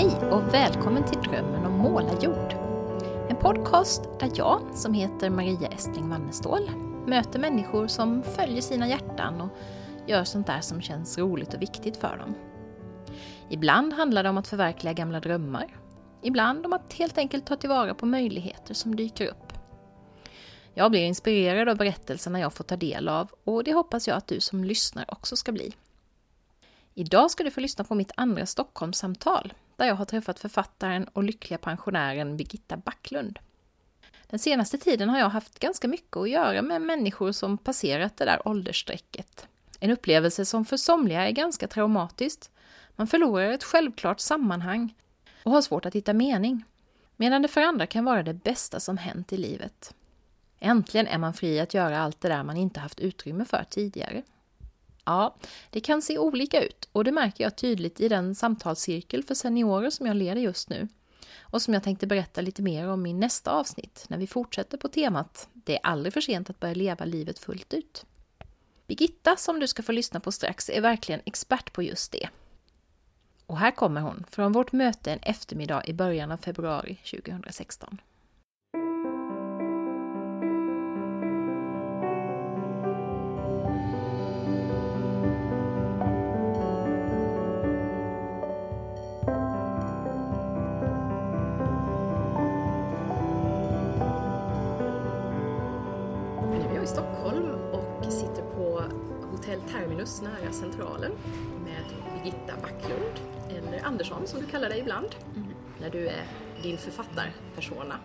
Hej och välkommen till Drömmen om målarjord. En podcast där jag, som heter Maria Estling Wannestål, möter människor som följer sina hjärtan och gör sånt där som känns roligt och viktigt för dem. Ibland handlar det om att förverkliga gamla drömmar. Ibland om att helt enkelt ta tillvara på möjligheter som dyker upp. Jag blir inspirerad av berättelserna jag får ta del av och det hoppas jag att du som lyssnar också ska bli. Idag ska du få lyssna på mitt andra Stockholmssamtal där jag har träffat författaren och lyckliga pensionären Birgitta Backlund. Den senaste tiden har jag haft ganska mycket att göra med människor som passerat det där åldersstrecket. En upplevelse som för somliga är ganska traumatiskt. Man förlorar ett självklart sammanhang och har svårt att hitta mening. Medan det för andra kan vara det bästa som hänt i livet. Äntligen är man fri att göra allt det där man inte haft utrymme för tidigare. Ja, det kan se olika ut och det märker jag tydligt i den samtalscirkel för seniorer som jag leder just nu och som jag tänkte berätta lite mer om i nästa avsnitt när vi fortsätter på temat Det är aldrig för sent att börja leva livet fullt ut. Birgitta, som du ska få lyssna på strax, är verkligen expert på just det. Och här kommer hon från vårt möte en eftermiddag i början av februari 2016. Nära Centralen med Birgitta Backlund, eller Andersson som du kallar dig ibland, när du är din författarpersona.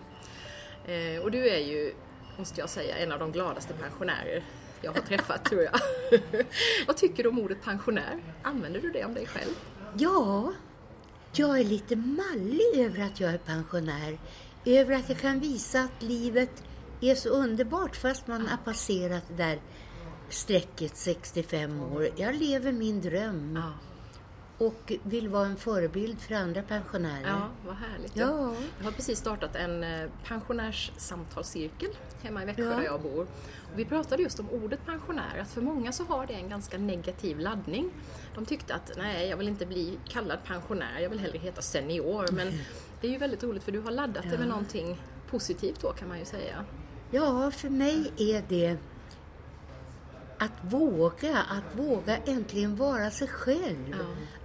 Eh, och du är ju, måste jag säga, en av de gladaste pensionärer jag har träffat tror jag. Vad tycker du om ordet pensionär? Använder du det om dig själv? Ja, jag är lite mallig över att jag är pensionär. Över att jag kan visa att livet är så underbart fast man har passerat det där strecket 65 år. Jag lever min dröm Ja. och vill vara en förebild för andra pensionärer. Ja, vad härligt. Ja. Jag har precis startat en eh, pensionärssamtalscirkel hemma i Växjö Ja. där jag bor. Och vi pratade just om ordet pensionär, att för många så har det en ganska negativ laddning. De tyckte att nej, jag vill inte bli kallad pensionär, jag vill hellre heta senior. Men det är ju väldigt roligt för du har laddat det med Ja. någonting positivt då kan man ju säga. Ja, för mig är det att våga, att våga äntligen vara sig själv.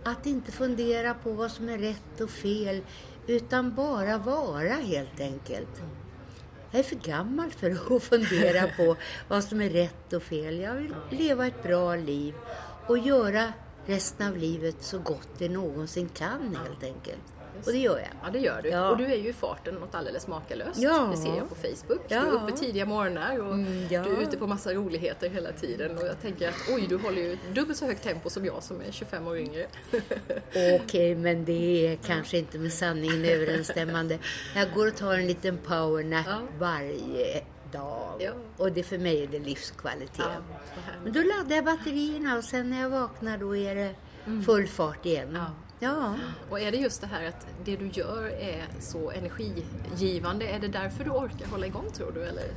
Att inte fundera på vad som är rätt och fel, utan bara vara helt enkelt. Jag är för gammal för att fundera på vad som är rätt och fel. Jag vill leva ett bra liv och göra resten av livet så gott det någonsin kan helt enkelt. Och det gör jag. Ja, det gör du. Ja. Och du är ju i farten något alldeles makalöst. Ja. Det ser jag på Facebook. Ja. Du är uppe tidiga morgnar och Mm, ja. du är ute på massa roligheter hela tiden. Och jag tänker att oj, du håller ju dubbelt så högt tempo som jag som är 25 år yngre. Okej, men det är kanske inte med sanningen överensstämmande. Jag går och tar en liten powernap Ja. varje dag. Ja. Och det för mig är det livskvalitet. Ja, men då laddar jag batterierna och sen när jag vaknar då är det full fart igen. Mm. Ja. Ja. Och är det just det här att det du gör är så energigivande, är det därför du orkar hålla igång tror du? Eller?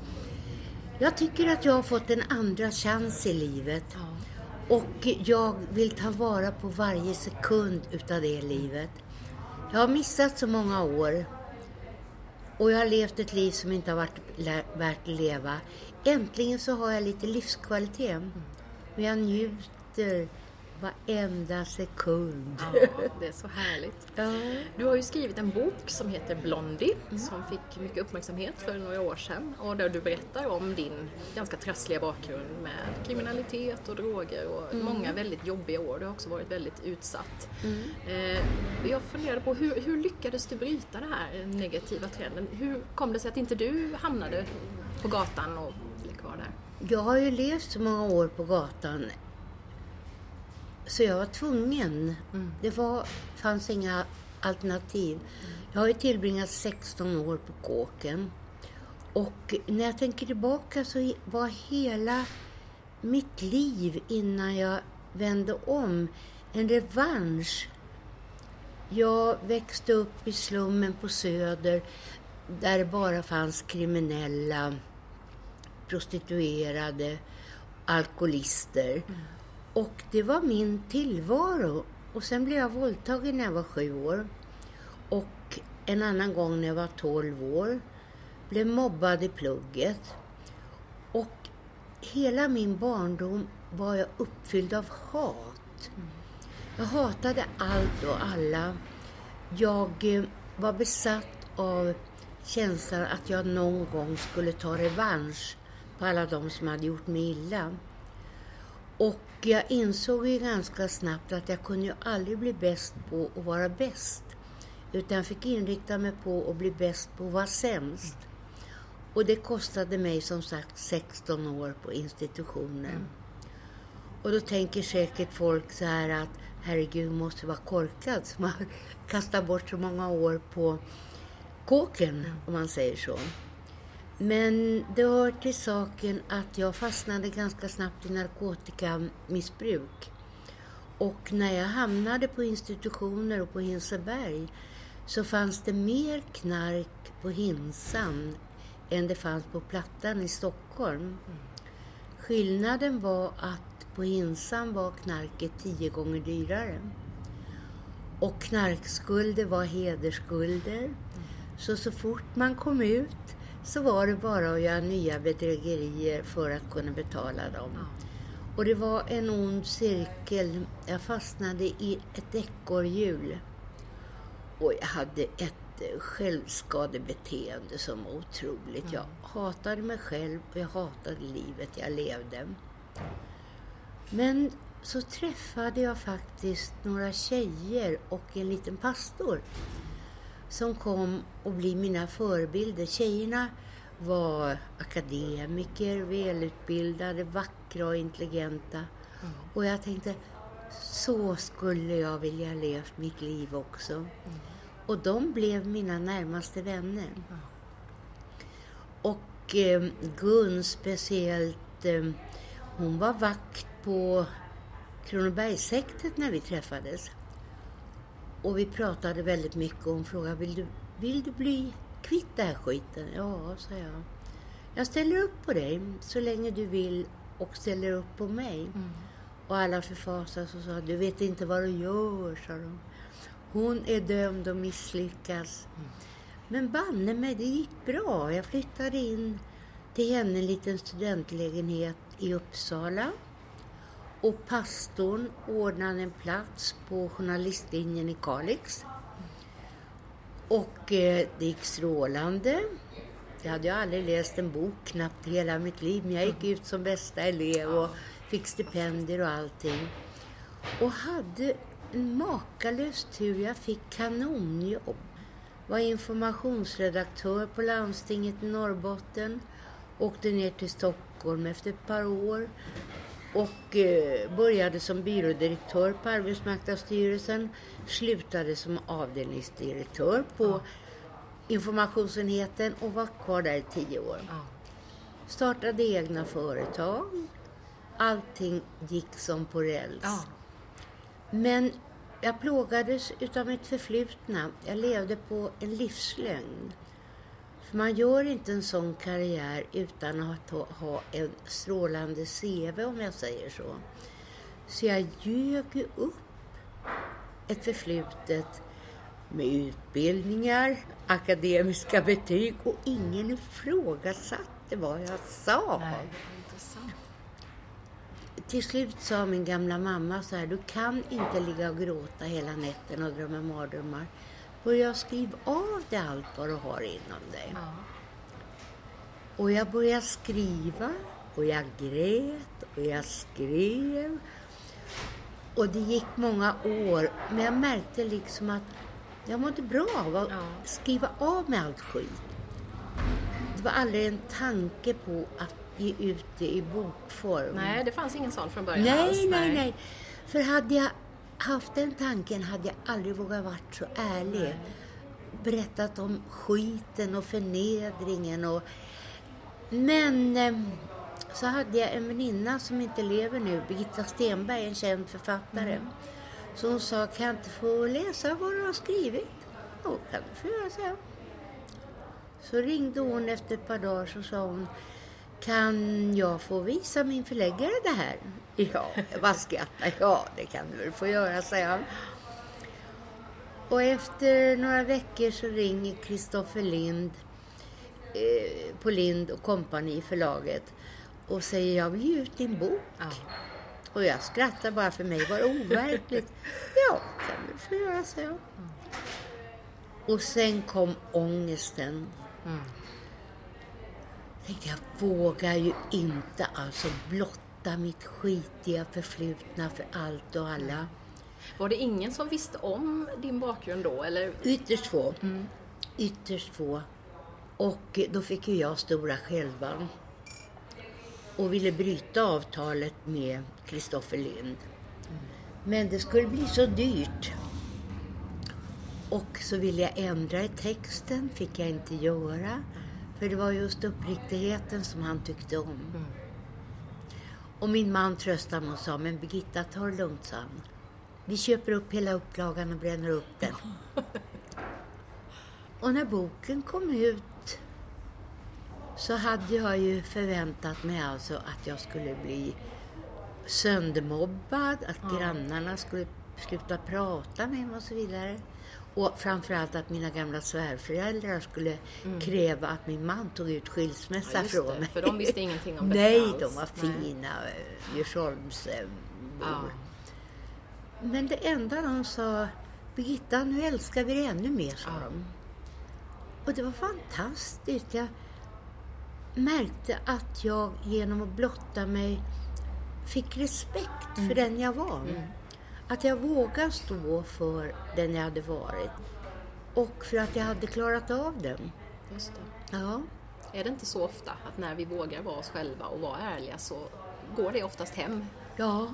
Jag tycker att jag har fått en andra chans i livet. Och jag vill ta vara på varje sekund utav det livet. Jag har missat så många år. Och jag har levt ett liv som inte har varit värt att leva. Äntligen så har jag lite livskvalitet. Och jag njuter varenda sekund. Ja, det är så härligt. Ja. Du har ju skrivit en bok som heter Blondie som fick mycket uppmärksamhet för några år sedan och där du berättar om din ganska trassliga bakgrund med kriminalitet och droger och många väldigt jobbiga år. Du har också varit väldigt utsatt. Eh, jag funderade på hur, hur lyckades du bryta den här negativa trenden? Hur kom det sig att inte du hamnade på gatan och blev kvar där? Jag har ju levt så många år på gatan. Så jag var tvungen. Det var, fanns inga alternativ. Jag har ju tillbringat 16 år på kåken. Och när jag tänker tillbaka så var hela mitt liv innan jag vände om en revansch. Jag växte upp i slummen på Söder där det bara fanns kriminella prostituerade, alkoholister. Och det var min tillvaro. Och sen blev jag våldtagen när jag var sju år. Och en annan gång när jag var 12 år blev mobbad i plugget. Och hela min barndom var jag uppfylld av hat. Jag hatade allt och alla. Jag eh, var besatt av känslan att jag någon gång skulle ta revansch på alla de som hade gjort mig illa. Och jag insåg ju ganska snabbt att jag kunde ju aldrig bli bäst på att vara bäst. Utan jag fick inrikta mig på att bli bäst på att vara sämst. Och det kostade mig som sagt 16 år på institutionen. Mm. Och då tänker säkert folk så här att herregud, måste vara korkad som har kastat bort så många år på kåken, mm. om man säger så. Men det hör till saken att jag fastnade ganska snabbt i narkotikamissbruk. Och när jag hamnade på institutioner och på Hinseberg så fanns det mer knark på Hinsan än det fanns på Plattan i Stockholm. Skillnaden var att på Hinsan var knarket tio gånger dyrare. Och knarkskulder var hedersskulder. Så så fort man kom ut så var det bara att göra nya bedrägerier för att kunna betala dem. Och det var en ond cirkel. Jag fastnade i ett ekorrhjul. Och jag hade ett självskadebeteende som var otroligt. Jag hatade mig själv och jag hatade livet jag levde. Men så träffade jag faktiskt några tjejer och en liten pastor som kom att bli mina förebilder. Tjejerna var akademiker, välutbildade, vackra och intelligenta. Mm. Och jag tänkte, så skulle jag vilja levt mitt liv också. Mm. Och de blev mina närmaste vänner. Mm. Och eh, Gun speciellt, eh, hon var vakt på Kronobergshäktet när vi träffades. Och vi pratade väldigt mycket om frågan, vill du, vill du bli kvitt den här skiten? Ja, sa jag. Jag ställer upp på dig så länge du vill och ställer upp på mig. Mm. Och alla förfasades och sa, du vet inte vad du gör, sa de. Hon är dömd att misslyckas. Mm. Men banne mig, det gick bra. Jag flyttade in till henne en liten studentlägenhet i Uppsala. Och pastorn ordnade en plats på journalistlinjen i Kalix. Och eh, det gick strålande. Jag hade ju aldrig läst en bok knappt hela mitt liv, men jag gick ut som bästa elev och fick stipendier och allting. Och hade en makalös tur. Jag fick kanonjobb. Var informationsredaktör på landstinget i Norrbotten. Åkte ner till Stockholm efter ett par år och eh, började som byrådirektör på Arbetsmarknadsstyrelsen. Slutade som avdelningsdirektör på ja. informationsenheten och var kvar där i tio år. Ja. Startade egna företag. Allting gick som på räls. Ja. Men jag plågades utav mitt förflutna. Jag levde på en livslögn. För man gör inte en sån karriär utan att ha, ha en strålande CV om jag säger så. Så jag ljög ju upp ett förflutet med utbildningar, akademiska betyg och ingen ifrågasatte vad jag sa. Nej, Till slut sa min gamla mamma så här, du kan inte ligga och gråta hela nätten och drömma mardrömmar. Börja skriva av dig allt vad du har inom dig. Ja. Och jag började skriva och jag grät och jag skrev. Och det gick många år, men jag märkte liksom att jag mådde bra av att ja. skriva av mig allt skit. Det var aldrig en tanke på att ge ut det i bokform. Nej, det fanns ingen sån från början nej, alls. Nej, nej, nej. För hade jag haft den tanken hade jag aldrig vågat vara så ärlig. Nej. Berättat om skiten och förnedringen och... Men eh, så hade jag en väninna som inte lever nu, Birgitta Stenberg, en känd författare. Mm. Så hon sa, kan jag inte få läsa vad du har skrivit? Jo, kan du få göra, så. Så ringde hon efter ett par dagar så sa hon, kan jag få visa min förläggare det här? Ja, jag bara skrattade. Ja, det kan du väl få göra, säger han. Och efter några veckor så ringer Kristoffer Lind eh, på Lind och Company förlaget och säger jag vill ge ut din bok. Ja. Och jag skrattar bara för mig var det overkligt. ja, kan du få göra, så jag. Och sen kom ångesten. Mm. tänkte jag vågar ju inte alltså blotta mitt skitiga förflutna för allt och alla. Var det ingen som visste om din bakgrund då? Eller? Ytterst få. Ytterst få. Och då fick ju jag stora skälvan. Och ville bryta avtalet med Kristoffer Lind. Men det skulle bli så dyrt. Och så ville jag ändra i texten, fick jag inte göra. För det var just uppriktigheten som han tyckte om. Och min man tröstade mig och sa, men Birgitta, ta det lugnt, sa han. Vi köper upp hela upplagan och bränner upp den. och när boken kom ut så hade jag ju förväntat mig alltså att jag skulle bli söndermobbad, att grannarna skulle sluta prata med mig och så vidare. Och framförallt att mina gamla svärföräldrar skulle kräva att min man tog ut skilsmässa Ja, från det, mig. för de visste ingenting om detta Nej, alls. de var fina eh, Djursholmsbor. Ja. Men det enda de sa, Birgitta, nu älskar vi dig ännu mer, sa Ja. de. Och det var fantastiskt. Jag märkte att jag genom att blotta mig fick respekt för den jag var. Att jag vågade stå för den jag hade varit. Och för att jag hade klarat av den. Just det. Ja. Är det inte så ofta att när vi vågar vara oss själva och vara ärliga så går det oftast hem Ja.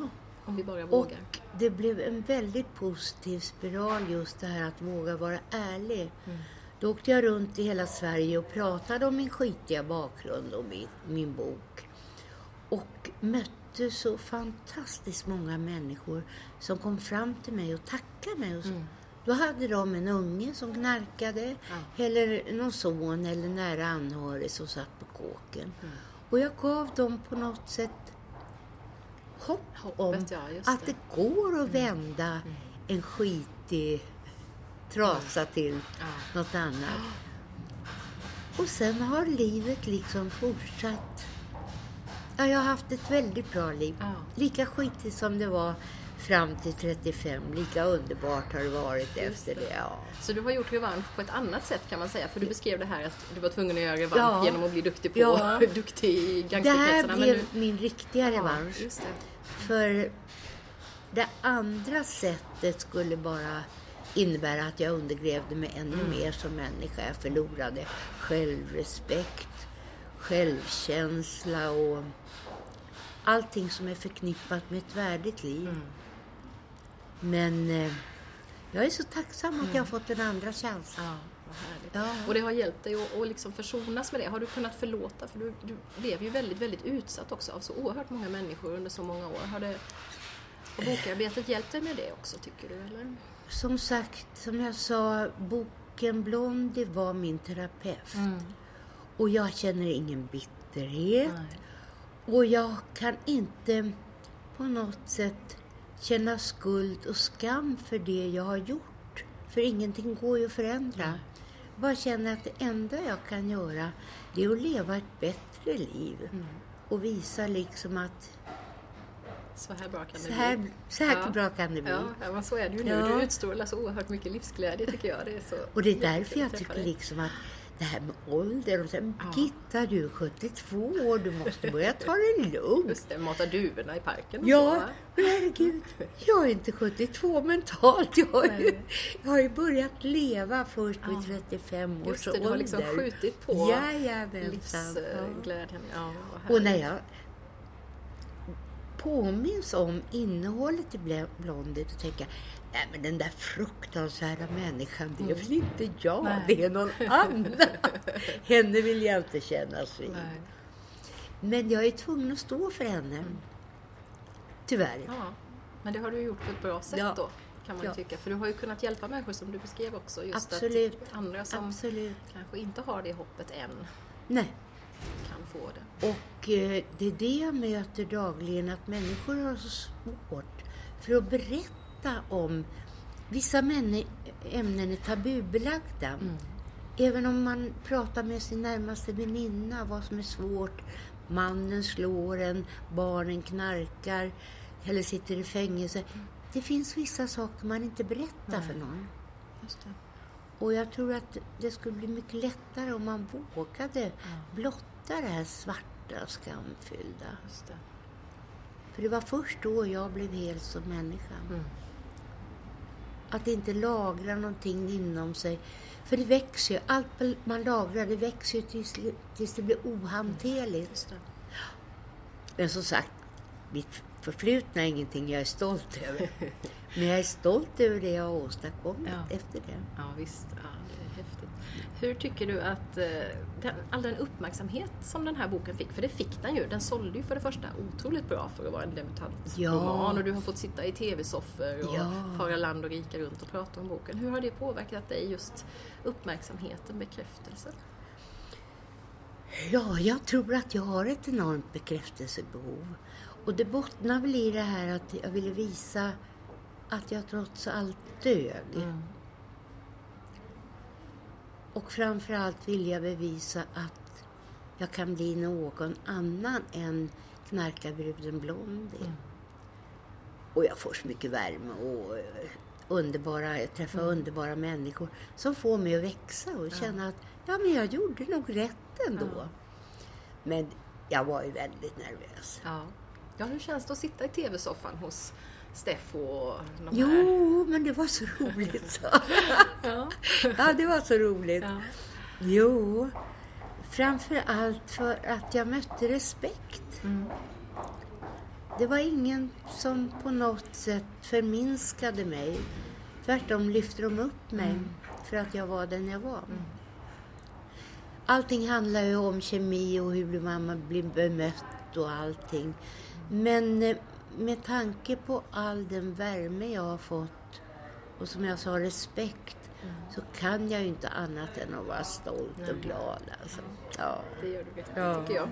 om vi bara Och vågar? det blev en väldigt positiv spiral just det här att våga vara ärlig. Då åkte jag runt i hela Sverige och pratade om min skitiga bakgrund och min, min bok. Och mötte så fantastiskt många människor som kom fram till mig och tackade mig. Och så. Då hade de en unge som knarkade eller någon son eller nära anhörig som satt på kåken. Och jag gav dem på något sätt hopp Hoppet, om ja, att det. går att vända en skitig trasa till Ja. något annat. Och sen har livet liksom fortsatt. Ja, jag har haft ett väldigt bra liv. Ja. Lika skitigt som det var fram till 35, lika underbart har det varit efter det. Ja. Så du har gjort revansch på ett annat sätt kan man säga, för du beskrev det här att du var tvungen att göra revansch Ja. genom att bli duktig på, Ja. duktig i Det här blev nu- min riktiga revansch. Just det. För det andra sättet skulle bara innebära att jag undergrävde mig ännu Mm. mer som människa. Jag förlorade självrespekt, självkänsla och allting som är förknippat med ett värdigt liv. Mm. Men eh, jag är så tacksam att jag har fått den andra chansen. Ja. Ja. Och det har hjälpt dig att, att liksom försonas med det. Har du kunnat förlåta? För du, du blev ju väldigt, väldigt utsatt också av så oerhört många människor under så många år. Har det, har bokarbetet hjälpt dig med det också, tycker du? Eller? Som sagt, som jag sa, boken Blondie var min terapeut. Och jag känner ingen bitterhet. Och jag kan inte på något sätt känna skuld och skam för det jag har gjort. För ingenting går ju att förändra. Jag bara känner att det enda jag kan göra det är att leva ett bättre liv. Och visa liksom att Så här bra kan det så här, bli. så här Ja. bra kan det bli. Ja, men så är det ju nu. Ja. Du utstrålar så oerhört mycket livsglädje tycker jag. Det är så Och det är därför jag tycker liksom att det här med ålder, de säger, Ja. Birgitta du är 72 år, du måste börja ta det lugnt. Just det, mata duvorna i parken och så, Ja, men herregud, jag är inte 72 mentalt. Jag har, ju, jag har ju börjat leva först vid Ja. 35 års Just det, ålder. du har liksom skjutit på Jajamensan. Ja. livsglädjen. Ja, Och när jag påminns om innehållet i Bl- Blondie, tänker jag, nej men den där fruktansvärda människan, det är väl inte jag, Nej. det är någon annan. Henne vill jag inte kännas vid. Nej. Men jag är tvungen att stå för henne. Tyvärr. Ja, men det har du gjort på ett bra sätt Ja. då, kan man Ja. tycka. För du har ju kunnat hjälpa människor som du beskrev också. Just Absolut. att andra som Absolut. kanske inte har det hoppet än Nej. Kan få det. Och eh, det är det jag möter dagligen, att människor har så svårt för att berätta om... Vissa ämnen är tabubelagda. Mm. Även om man pratar med sin närmaste väninna vad som är svårt. Mannen slår en, barnen knarkar eller sitter i fängelse. Mm. Det finns vissa saker man inte berättar Nej. för någon. Och jag tror att det skulle bli mycket lättare om man vågade mm. blotta det här svarta, skamfyllda. Det. För det var först då jag blev hel som människa. Mm. Att inte lagra någonting inom sig. För det växer ju. Allt man lagrar det växer ju tills, tills det blir ohanterligt. Mm. Men som sagt, mitt förflutna är ingenting jag är stolt över. Men jag är stolt över det jag har åstadkommit ja. efter det. Ja, visst. Ja, det är häftigt. Hur tycker du att eh, all den uppmärksamhet som den här boken fick, för det fick den ju, den sålde ju för det första otroligt bra för att vara en debutantroman ja. och du har fått sitta i tv-soffor och ja. fara land och rika runt och prata om boken. Hur har det påverkat dig, just uppmärksamheten, bekräftelsen? Ja, jag tror att jag har ett enormt bekräftelsebehov. Och det bottnar väl i det här att jag ville visa att jag trots allt dög. Mm. Och framförallt vill jag bevisa att jag kan bli någon annan än knarkarbruden Blondie. Mm. Och jag får så mycket värme och underbara, jag träffar mm. underbara människor som får mig att växa och känna att ja, men jag gjorde nog rätt ändå. Men jag var ju väldigt nervös. Ja. Ja, hur känns det att sitta i tv-soffan hos Steffo och de Jo, här. men det var så roligt. Ja. ja, det var så roligt. Ja. Jo, framför allt för att jag mötte respekt. Mm. Det var ingen som på något sätt förminskade mig. Tvärtom lyfte de upp mig mm. för att jag var den jag var. Mm. Allting handlar ju om kemi och hur man blir bemött och allting. Men eh, med tanke på all den värme jag har fått och som jag sa respekt mm. så kan jag ju inte annat än att vara stolt Nej. och glad. Alltså. Ja. Det gör du verkligen, ja. tycker jag.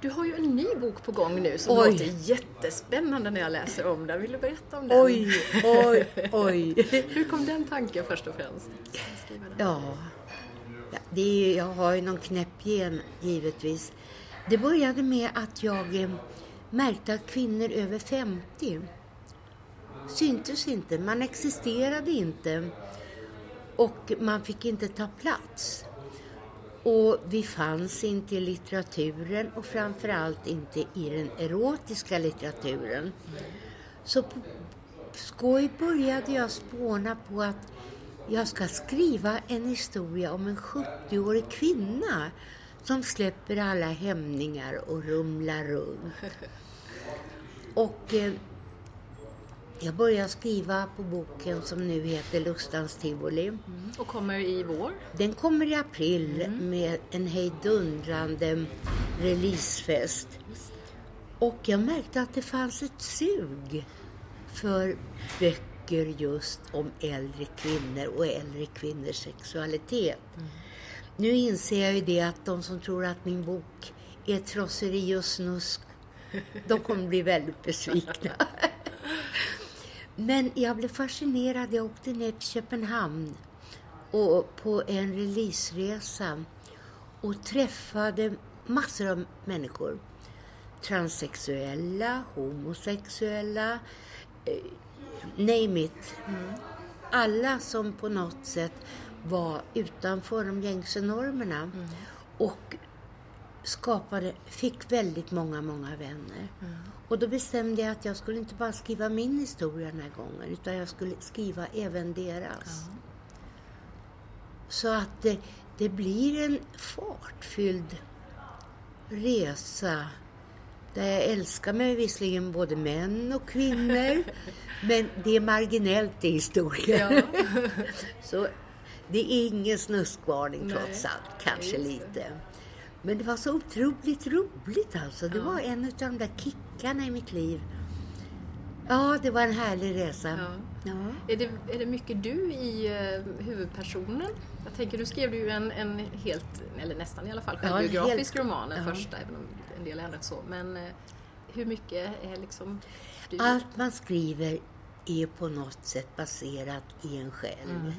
Du har ju en ny bok på gång nu som oj. låter jättespännande när jag läser om den. Vill du berätta om den? Oj, oj, oj. Hur kom den tanken först och främst? Ja, det är, jag har ju någon knäpp gen givetvis. Det började med att jag eh, märkte att kvinnor över 50 syntes inte, man existerade inte och man fick inte ta plats. Och vi fanns inte i litteraturen och framförallt inte i den erotiska litteraturen. Så på skoj började jag spåna på att jag ska skriva en historia om en 70-årig kvinna som släpper alla hämningar och rumlar runt. Och eh, jag började skriva på boken som nu heter Lustans tivoli. Mm. Och kommer i vår? Den kommer i april mm. med en hejdundrande releasefest. Och jag märkte att det fanns ett sug för böcker just om äldre kvinnor och äldre kvinnors sexualitet. Mm. Nu inser jag ju det att de som tror att min bok är trosseri och snusk, de kommer bli väldigt besvikna. Men jag blev fascinerad. Jag åkte ner till Köpenhamn och på en releaseresa och träffade massor av människor. Transsexuella, homosexuella, eh, name it. Mm. Alla som på något sätt var utanför de gängse normerna. Mm. Och skapade, fick väldigt många, många vänner. Mm. Och då bestämde jag att jag skulle inte bara skriva min historia den här gången, utan jag skulle skriva även deras. Mm. Så att det, det blir en fartfylld resa där jag älskar mig visserligen både män och kvinnor, men det är marginellt i historien. Ja. Så det är ingen snuskvarning trots allt, kanske lite. Men det var så otroligt roligt alltså. Det ja. var en av de där kickarna i mitt liv. Ja, det var en härlig resa. Ja. Ja. Är, det, är det mycket du i uh, huvudpersonen? Jag tänker, du skrev ju en, en helt, eller nästan i alla fall, självbiografisk ja, roman, den första, även om en del ändrat så. Men uh, hur mycket är liksom du? Allt man skriver är på något sätt baserat i en själv. Mm.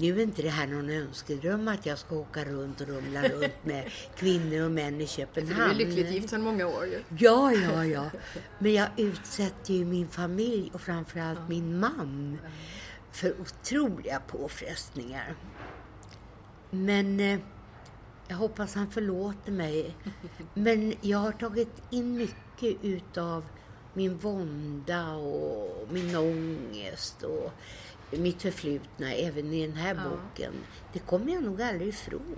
Nu är inte det här någon önskedröm att jag ska åka runt och rumla runt med kvinnor och män i För du är Köpenhamn. lyckligt gift sedan många år ju. Ja, ja, ja. Men jag utsätter ju min familj och framförallt min man för otroliga påfrestningar. Men eh, jag hoppas han förlåter mig. Men jag har tagit in mycket utav min vånda och min ångest och mitt förflutna även i den här Ja. boken. Det kommer jag nog aldrig ifrån.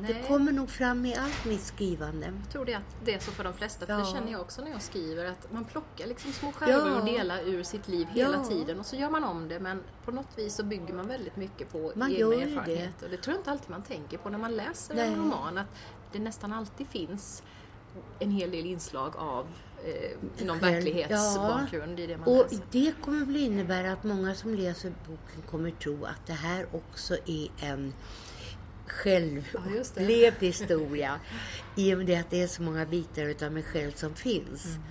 Nej. Det kommer nog fram i allt mitt skrivande. Jag tror det, att det är så för de flesta, för Ja. det känner jag också när jag skriver, att man plockar liksom små skärvor Ja. och delar ur sitt liv hela Ja. tiden och så gör man om det men på något vis så bygger man väldigt mycket på Man egna gör ju det. erfarenheter. Det. det tror jag inte alltid man tänker på när man läser Nej. en roman, att det nästan alltid finns en hel del inslag av eh, någon verklighetsbakgrund i det man Och läser. det kommer väl innebära att många som läser boken kommer tro att det här också är en Ja, självupplevd historia. I och med att det är så många bitar utav mig själv som finns. Mm.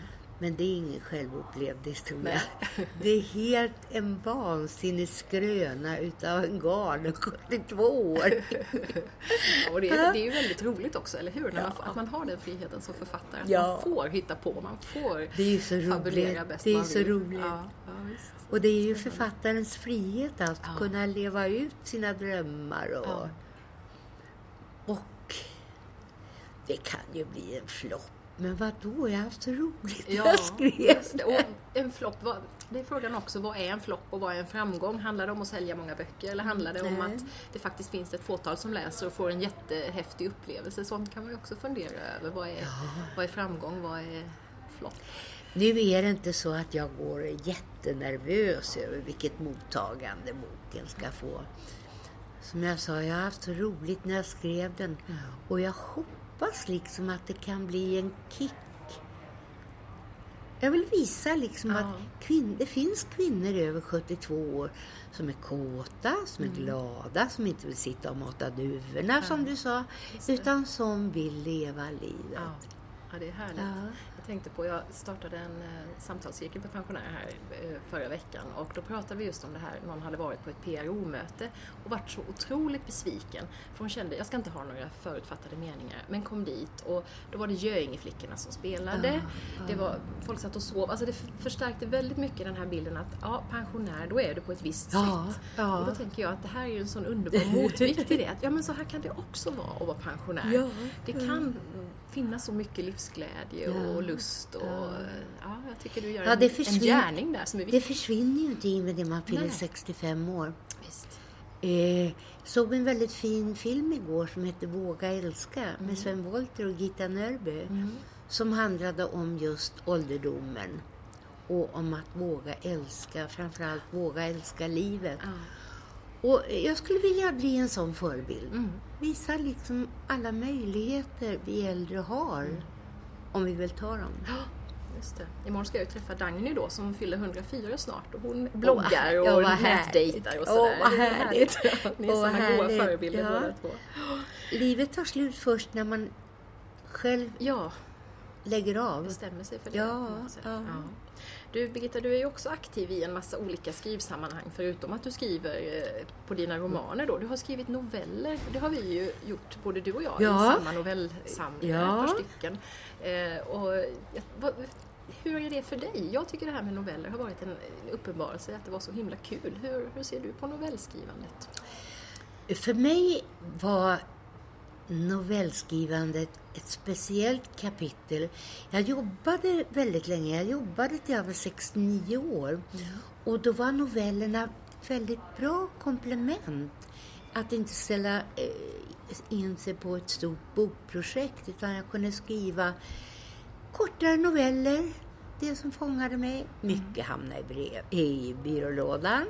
Men det är ingen självupplevd historia. Det är helt en vansinnig skröna utav en galen 72 år. Och det, är, det är ju väldigt roligt också, eller hur? När man, att man har den friheten som författare. Att Ja. man får hitta på, man får Det är ju så fabulera roligt. bäst Det är man så vill. roligt. Ja, ja, visst. Och det är ju författarens frihet att Ja. kunna leva ut sina drömmar. Och, Ja. och det kan ju bli en flopp. Men vad då? Jag har haft så roligt Ja, jag skrev. det. Och en flopp, det är frågan också, vad är en flopp och vad är en framgång? Handlar det om att sälja många böcker eller handlar det om Nej. att det faktiskt finns ett fåtal som läser och får en jättehäftig upplevelse? Sånt kan man ju också fundera över. Vad är, vad är framgång? Vad är flopp? Nu är det inte så att jag går jättenervös över vilket mottagande boken ska få. Som jag sa, jag har haft så roligt när jag skrev den. Och jag hoppas liksom att det kan bli en kick. Jag vill visa liksom Ja. att kvin- det finns kvinnor över 72 år som är kåta, som är glada, som inte vill sitta och mata duvorna som du sa, utan som vill leva livet. Ja, ja det är härligt. Tänkte på, jag startade en eh, samtalscirkel för pensionärer här eh, förra veckan och då pratade vi just om det här, någon hade varit på ett PRO-möte och varit så otroligt besviken. För hon kände, jag ska inte ha några förutfattade meningar, men kom dit och då var det Göingeflickorna som spelade. Det var, folk satt och sov, alltså det förstärkte väldigt mycket den här bilden att ja, pensionär, då är du på ett visst Ja, sätt. Och då tänker jag att det här är ju en sån underbar motvikt till det, att ja men så här kan det också vara att vara pensionär. Det kan finnas så mycket livsglädje och lust och ja. jag tycker du gör Ja, en, det en försvinner- gärning där som är Det viktig. försvinner ju inte i och med det man fyller Nej. 65 år. Visst. Eh, såg en väldigt fin film igår som heter Våga älska Mm. med Sven Wollter och Gita Nörby. Som handlade om just ålderdomen och om att våga älska, framförallt våga älska livet. Ja. Och jag skulle vilja bli en sån förebild. Mm. Visa liksom alla möjligheter vi äldre har, Mm. Om vi vill ta dem. Just det. Imorgon ska jag träffa Dagny då som fyller 104 snart och hon bloggar ja, och vad nätdejtar och Åh, sådär. vad Det är härligt. Ni är Åh, vad sådana goda härligt. förebilder Ja. båda två. Livet tar slut först när man själv Ja, lägger av. bestämmer sig för det. Ja, sätt. ja. Du Birgitta, du är ju också aktiv i en massa olika skrivsammanhang förutom att du skriver eh, på dina romaner då. Du har skrivit noveller, det har vi ju gjort både du och jag Ja. i samma novellsamling, Ja. ett par stycken. Eh, och, jag- vad, hur är det för dig? Jag tycker det här med noveller har varit en en uppenbarelse, att det var så himla kul. Hur, hur ser du på novellskrivandet? För mig var novellskrivandet ett speciellt kapitel. Jag jobbade väldigt länge. Jag jobbade till jag var 69 år. Och då var novellerna ett väldigt bra komplement. Att inte ställa eh, in sig på ett stort bokprojekt utan jag kunde skriva kortare noveller. Det som fångade mig. Mycket hamnade i, brev, i byrålådan.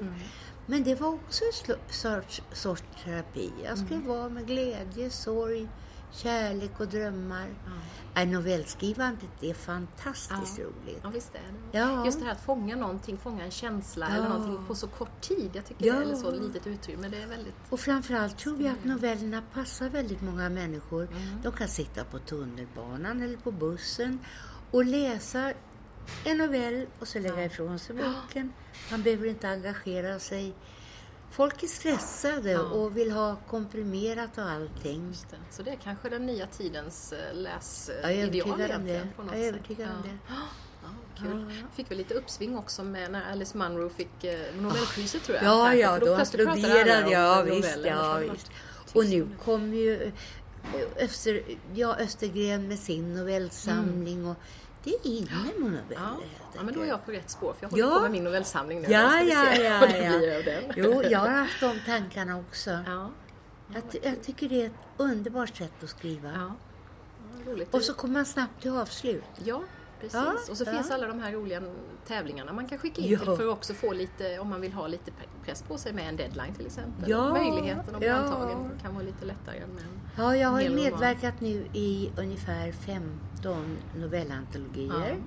Men det var också en sorts, sorts terapi. Jag skrev vara med glädje, sorg, kärlek och drömmar. Ja. Novellskrivandet är fantastiskt Ja. roligt. Ja, visst är det. Ja. Just det här att fånga någonting, fånga en känsla Ja. eller någonting på så kort tid. Jag tycker Ja. det är eller så litet utrymme. Det är väldigt... Och framförallt tror jag att novellerna passar väldigt många människor. De kan sitta på tunnelbanan eller på bussen och läsa en novell och så lägga ifrån sig boken. Man behöver inte engagera sig. Folk är stressade Ja. och vill ha komprimerat och allting. Det. Så det är kanske den nya tidens eh, läsideal Jag är övertygad om egentligen. det. På något Jag är sätt. övertygad om det. Ja, kul. Ja. Fick väl lite uppsving också med när Alice Munro fick eh, Nobelpriset tror jag. Ja, ja, då applåderade jag. Visst, ja, visst. Och nu kommer ju eh, Öster, ja, Östergren med sin novellsamling. Och det är inne med noveller. Ja. ja, men då är jag på rätt spår för jag håller Ja. på med min novellsamling nu. Ja, ja, ja, vad det ja. blir av den. Jo, jag har haft de tankarna också. Ja. Jag, jag tycker det är ett underbart sätt att skriva. Ja. Ja, roligt. Och så kommer man snabbt till avslut. Ja, precis. Ja, och så ja. finns alla de här roliga tävlingarna man kan skicka in Ja. till för att också få lite, om man vill ha lite press på sig med en deadline till exempel. Ja, Möjligheten att bli ja. antagen kan vara lite lättare än med en Ja, jag har medverkat nu i ungefär 15 novellantologier.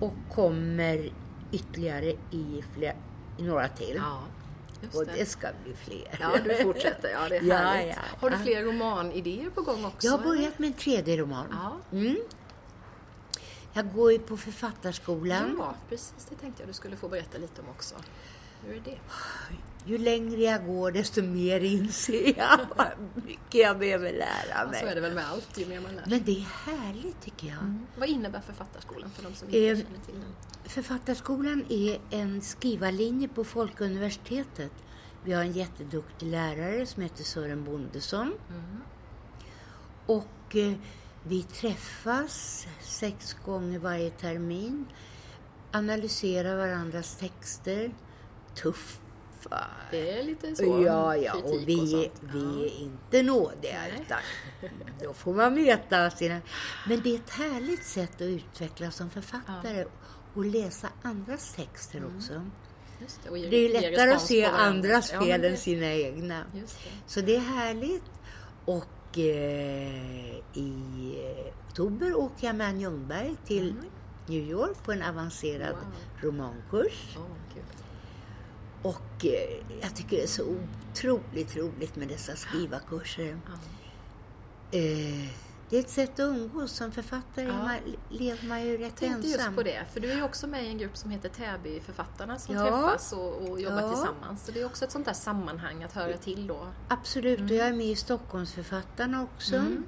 Och kommer ytterligare i, fler, i några till. Ja, just och det. det ska bli fler. Ja, du fortsätter. Ja, det är Ja, härligt. ja, Har du ja. fler romanidéer på gång också? Jag har börjat med en tredje roman. Ja. Mm. Jag går ju på Författarskolan. Ja, precis. Det tänkte jag du skulle få berätta lite om också. Hur är det? Ju längre jag går desto mer inser jag hur mycket jag behöver lära Ja, så är mig. det väl med allt, ju mer man lär. Men det är härligt tycker jag. Mm. Vad innebär Författarskolan för de som inte Eh, känner till den? Författarskolan är en skrivarlinje på Folkuniversitetet. Vi har en jätteduktig lärare som heter Sören Bondesson. Mm. Och eh, vi träffas sex gånger varje termin, analyserar varandras texter, tuffa. Det är lite så. Ja, ja, och vi, sånt. vi är inte nådiga Nej. utan då får man veta sina... Men det är ett härligt sätt att utvecklas som författare och läsa andras texter Mm. också. Det, och ge- Det är lättare att se andras Ja, fel men än sina egna. Så det är härligt. Och eh, i eh, oktober åker jag med Ann Ljungberg till Mm. New York på en avancerad Wow. romankurs. Kul. Och eh, jag tycker det är så otroligt roligt med dessa skrivarkurser. Ja. Eh, det är ett sätt att umgås. Som författare Ja. man, lever man ju rätt Jag tänkte ensam. just på det, för du är ju också med i en grupp som heter Täbyförfattarna som Ja. träffas och, och jobbar Ja. tillsammans. Så det är också ett sånt där sammanhang att höra till då. Absolut, och jag är med i Stockholmsförfattarna också. Mm.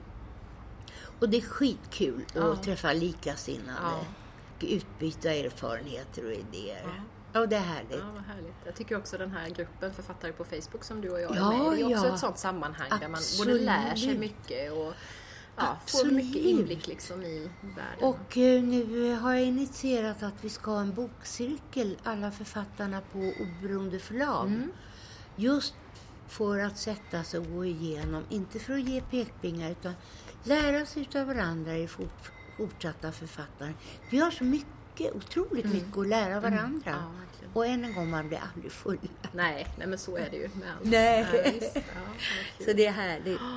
Och det är skitkul Ja. att träffa likasinnade. Ja. Och Utbyta erfarenheter och idéer. Ja. Ja, det är härligt. Ja, vad härligt. Jag tycker också den här gruppen författare på Facebook som du och jag är Ja, med i, det är också ja. ett sånt sammanhang där man både Absolut. lär sig mycket och ja, får Absolut. mycket inblick liksom i världen. Och eh, nu har jag initierat att vi ska ha en bokcirkel, alla författarna på oberoende förlag. Mm. Just för att sätta sig och gå igenom, inte för att ge pekpingar utan lära sig utav varandra i fort, fortsatta författare. Vi har så mycket, otroligt mycket att lära varandra. Mm. Ja, och än en gång, man blir aldrig full. Nej, nej, men så är det ju med allt. Nej. Ja, visst. Ja. Så det är härligt.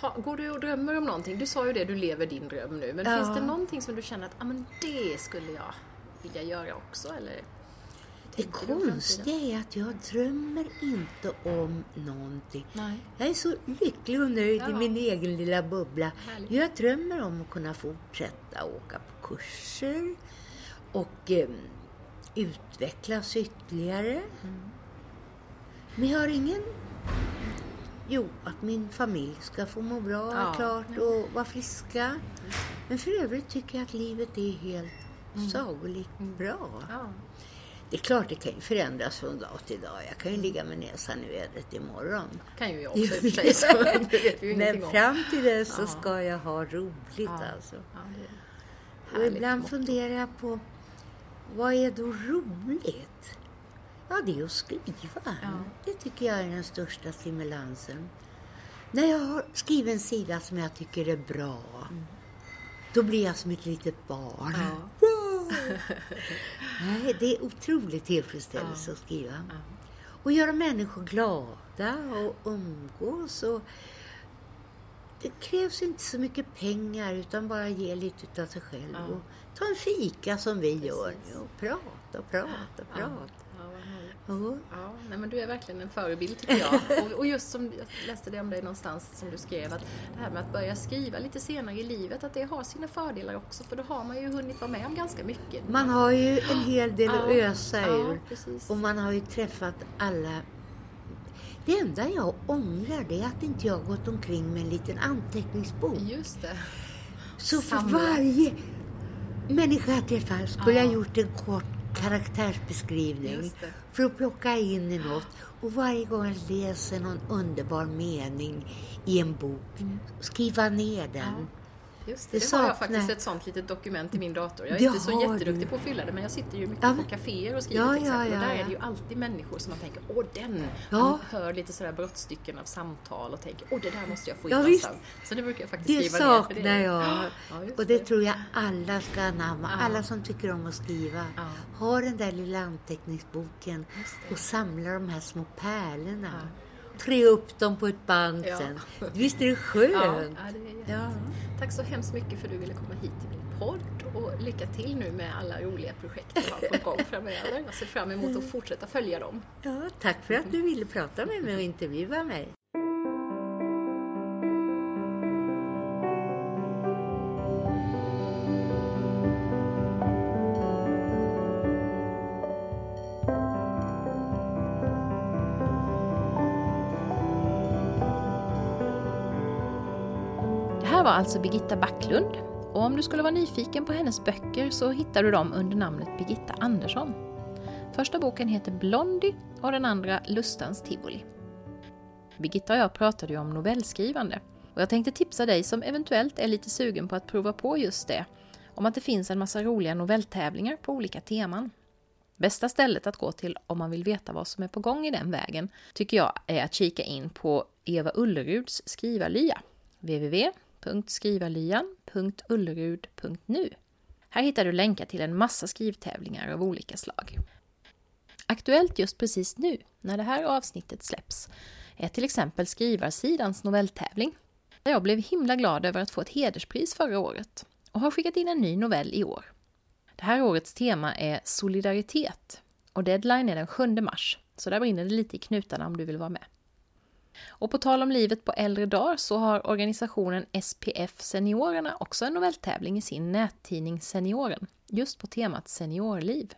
Ha, går du och drömmer om någonting? Du sa ju det, du lever din dröm nu. Men Ja. finns det någonting som du känner att ah, men det skulle jag vilja göra också? Eller? Det konstiga är att jag drömmer inte om någonting. Nej. Jag är så lycklig och nöjd i Ja. min egen lilla bubbla. Härligt. Jag drömmer om att kunna fortsätta åka på kurser och eh, utvecklas ytterligare. Mm. Men jag har ingen... Jo, att min familj ska få må bra, Ja. klart, och vara friska. Men för övrigt tycker jag att livet är helt Mm. sagolikt bra. Ja. Det är klart det kan ju förändras från dag till dag. Jag kan ju ligga med näsan i vädret imorgon. kan ju jag också i och för sig. Så det vet vi ju Men om. fram till dess så ska jag ha roligt Ja. alltså. Ja, Och ibland funderar jag på, vad är då roligt? Ja, det är att skriva. Ja. Det tycker jag är den största stimulansen. När jag har skrivit en sida som jag tycker är bra, då blir jag som ett litet barn. Mm. Ja. Nej, det är otroligt tillfredsställelse Ja. att skriva. Ja. Och göra människor glada och umgås. Och det krävs inte så mycket pengar utan bara ge lite av sig själv. Ja. Och ta en fika som vi gör Precis. nu och prata och prata prata. Ja, nej, men du är verkligen en förebild tycker jag. Och, och just som jag läste det om dig någonstans som du skrev att det här med att börja skriva lite senare i livet att det har sina fördelar också för då har man ju hunnit vara med om ganska mycket. Man har ju en hel del att ösa ja, ur. precis. Och man har ju träffat alla. Det enda jag ångrar det är att inte jag gått omkring med en liten anteckningsbok. Just det. Så för varje människa jag träffar skulle Ja. jag gjort en kort karaktärsbeskrivning. För att plocka in i något. Och varje gång jag läser någon underbar mening i en bok, skriva ner den. Just det, Det det har jag faktiskt ett sånt litet dokument i min dator. Jag är Det inte så jätteduktig du. på att fylla det men jag sitter ju mycket Ja, på men- kaféer och skriver Ja, till exempel. ja, och där är det ju alltid människor som man tänker, åh den! Man hör lite sådär brottstycken av samtal och tänker, åh det där måste jag få in någonstans. Så det brukar jag faktiskt Det skriva ner. för saknar jag. Och det tror jag alla ska anamma. Alla som tycker om att skriva. Ha den där lilla anteckningsboken det. och samla de här små pärlorna. Trä upp dem på ett band Ja. sen. Visst är det skönt? Ja, det är Ja. Tack så hemskt mycket för att du ville komma hit till min podd och lycka till nu med alla roliga projekt du har på gång framöver. Jag ser fram emot att fortsätta följa dem. Ja, tack för att du ville prata med mig och intervjua mig. Var alltså Birgitta Backlund och om du skulle vara nyfiken på hennes böcker så hittar du dem under namnet Birgitta Andersson. Första boken heter Blondie och den andra Lustans tivoli. Birgitta och jag pratade ju om novellskrivande och jag tänkte tipsa dig som eventuellt är lite sugen på att prova på just det om att det finns en massa roliga novelltävlingar på olika teman. Bästa stället att gå till om man vill veta vad som är på gång i den vägen tycker jag är att kika in på Eva Ulleruds skrivarlya www.skrivarlyan.ullerud.nu Här hittar du länkar till en massa skrivtävlingar av olika slag. Aktuellt just precis nu, när det här avsnittet släpps, är till exempel Skrivarsidans novelltävling. Där jag blev himla glad över att få ett hederspris förra året och har skickat in en ny novell i år. Det här årets tema är solidaritet och deadline är den 7 mars, så där brinner det lite i knutarna om du vill vara med. Och på tal om livet på äldre dagar så har organisationen SPF Seniorerna också en novelltävling i sin nättidning Senioren, just på temat seniorliv.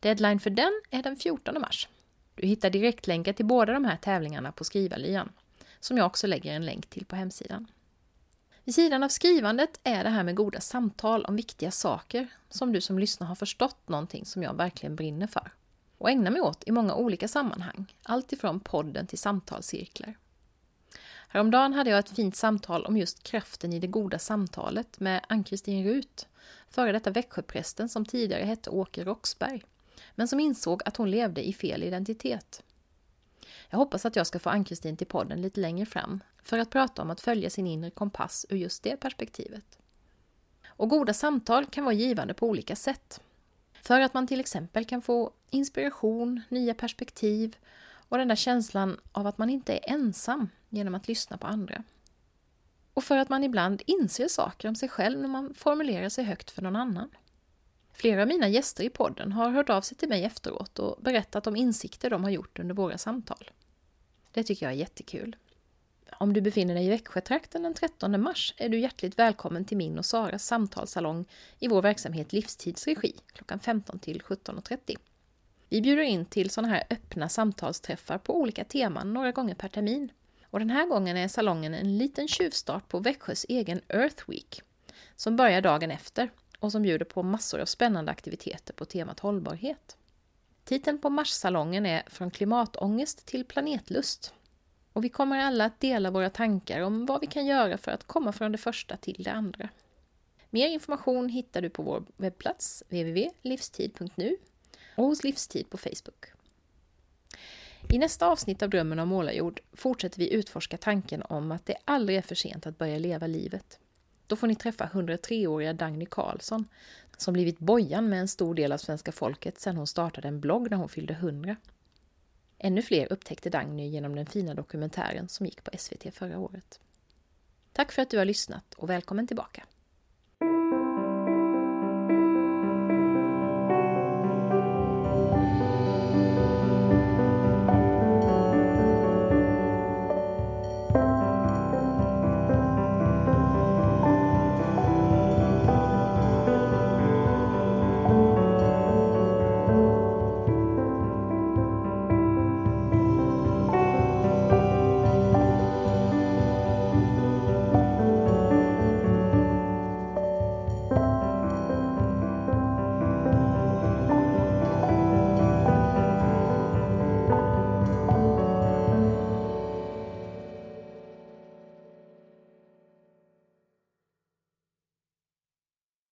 Deadline för den är den 14 mars. Du hittar direktlänkar till båda de här tävlingarna på Skrivarlyan, som jag också lägger en länk till på hemsidan. Vid sidan av skrivandet är det här med goda samtal om viktiga saker som du som lyssnar har förstått någonting som jag verkligen brinner för och ägnar mig åt i många olika sammanhang, alltifrån podden till samtalscirklar. Häromdagen hade jag ett fint samtal om just kraften i det goda samtalet med Ann-Kristin Rut, före detta Växjöprästen som tidigare hette Åke Roxberg, men som insåg att hon levde i fel identitet. Jag hoppas att jag ska få Ann-Kristin till podden lite längre fram för att prata om att följa sin inre kompass ur just det perspektivet. Och goda samtal kan vara givande på olika sätt. För att man till exempel kan få inspiration, nya perspektiv och den där känslan av att man inte är ensam genom att lyssna på andra. Och för att man ibland inser saker om sig själv när man formulerar sig högt för någon annan. Flera av mina gäster i podden har hört av sig till mig efteråt och berättat om insikter de har gjort under våra samtal. Det tycker jag är jättekul. Om du befinner dig i Växjötrakten den 13 mars är du hjärtligt välkommen till min och Saras samtalssalong i vår verksamhet Livstidsregi klockan 15 till 17.30. Vi bjuder in till sådana här öppna samtalsträffar på olika teman några gånger per termin. Och den här gången är salongen en liten tjuvstart på Växjös egen Earth Week som börjar dagen efter och som bjuder på massor av spännande aktiviteter på temat hållbarhet. Titeln på Marssalongen är Från klimatångest till planetlust. Och vi kommer alla att dela våra tankar om vad vi kan göra för att komma från det första till det andra. Mer information hittar du på vår webbplats www.livstid.nu och hos Livstid på Facebook. I nästa avsnitt av Drömmen om målarjord fortsätter vi utforska tanken om att det aldrig är för sent att börja leva livet. Då får ni träffa 103-åriga Dagny Karlsson som blivit bojan med en stor del av svenska folket sedan hon startade en blogg när hon fyllde 100. Ännu fler upptäckte Dagny genom den fina dokumentären som gick på SVT förra året. Tack för att du har lyssnat och välkommen tillbaka!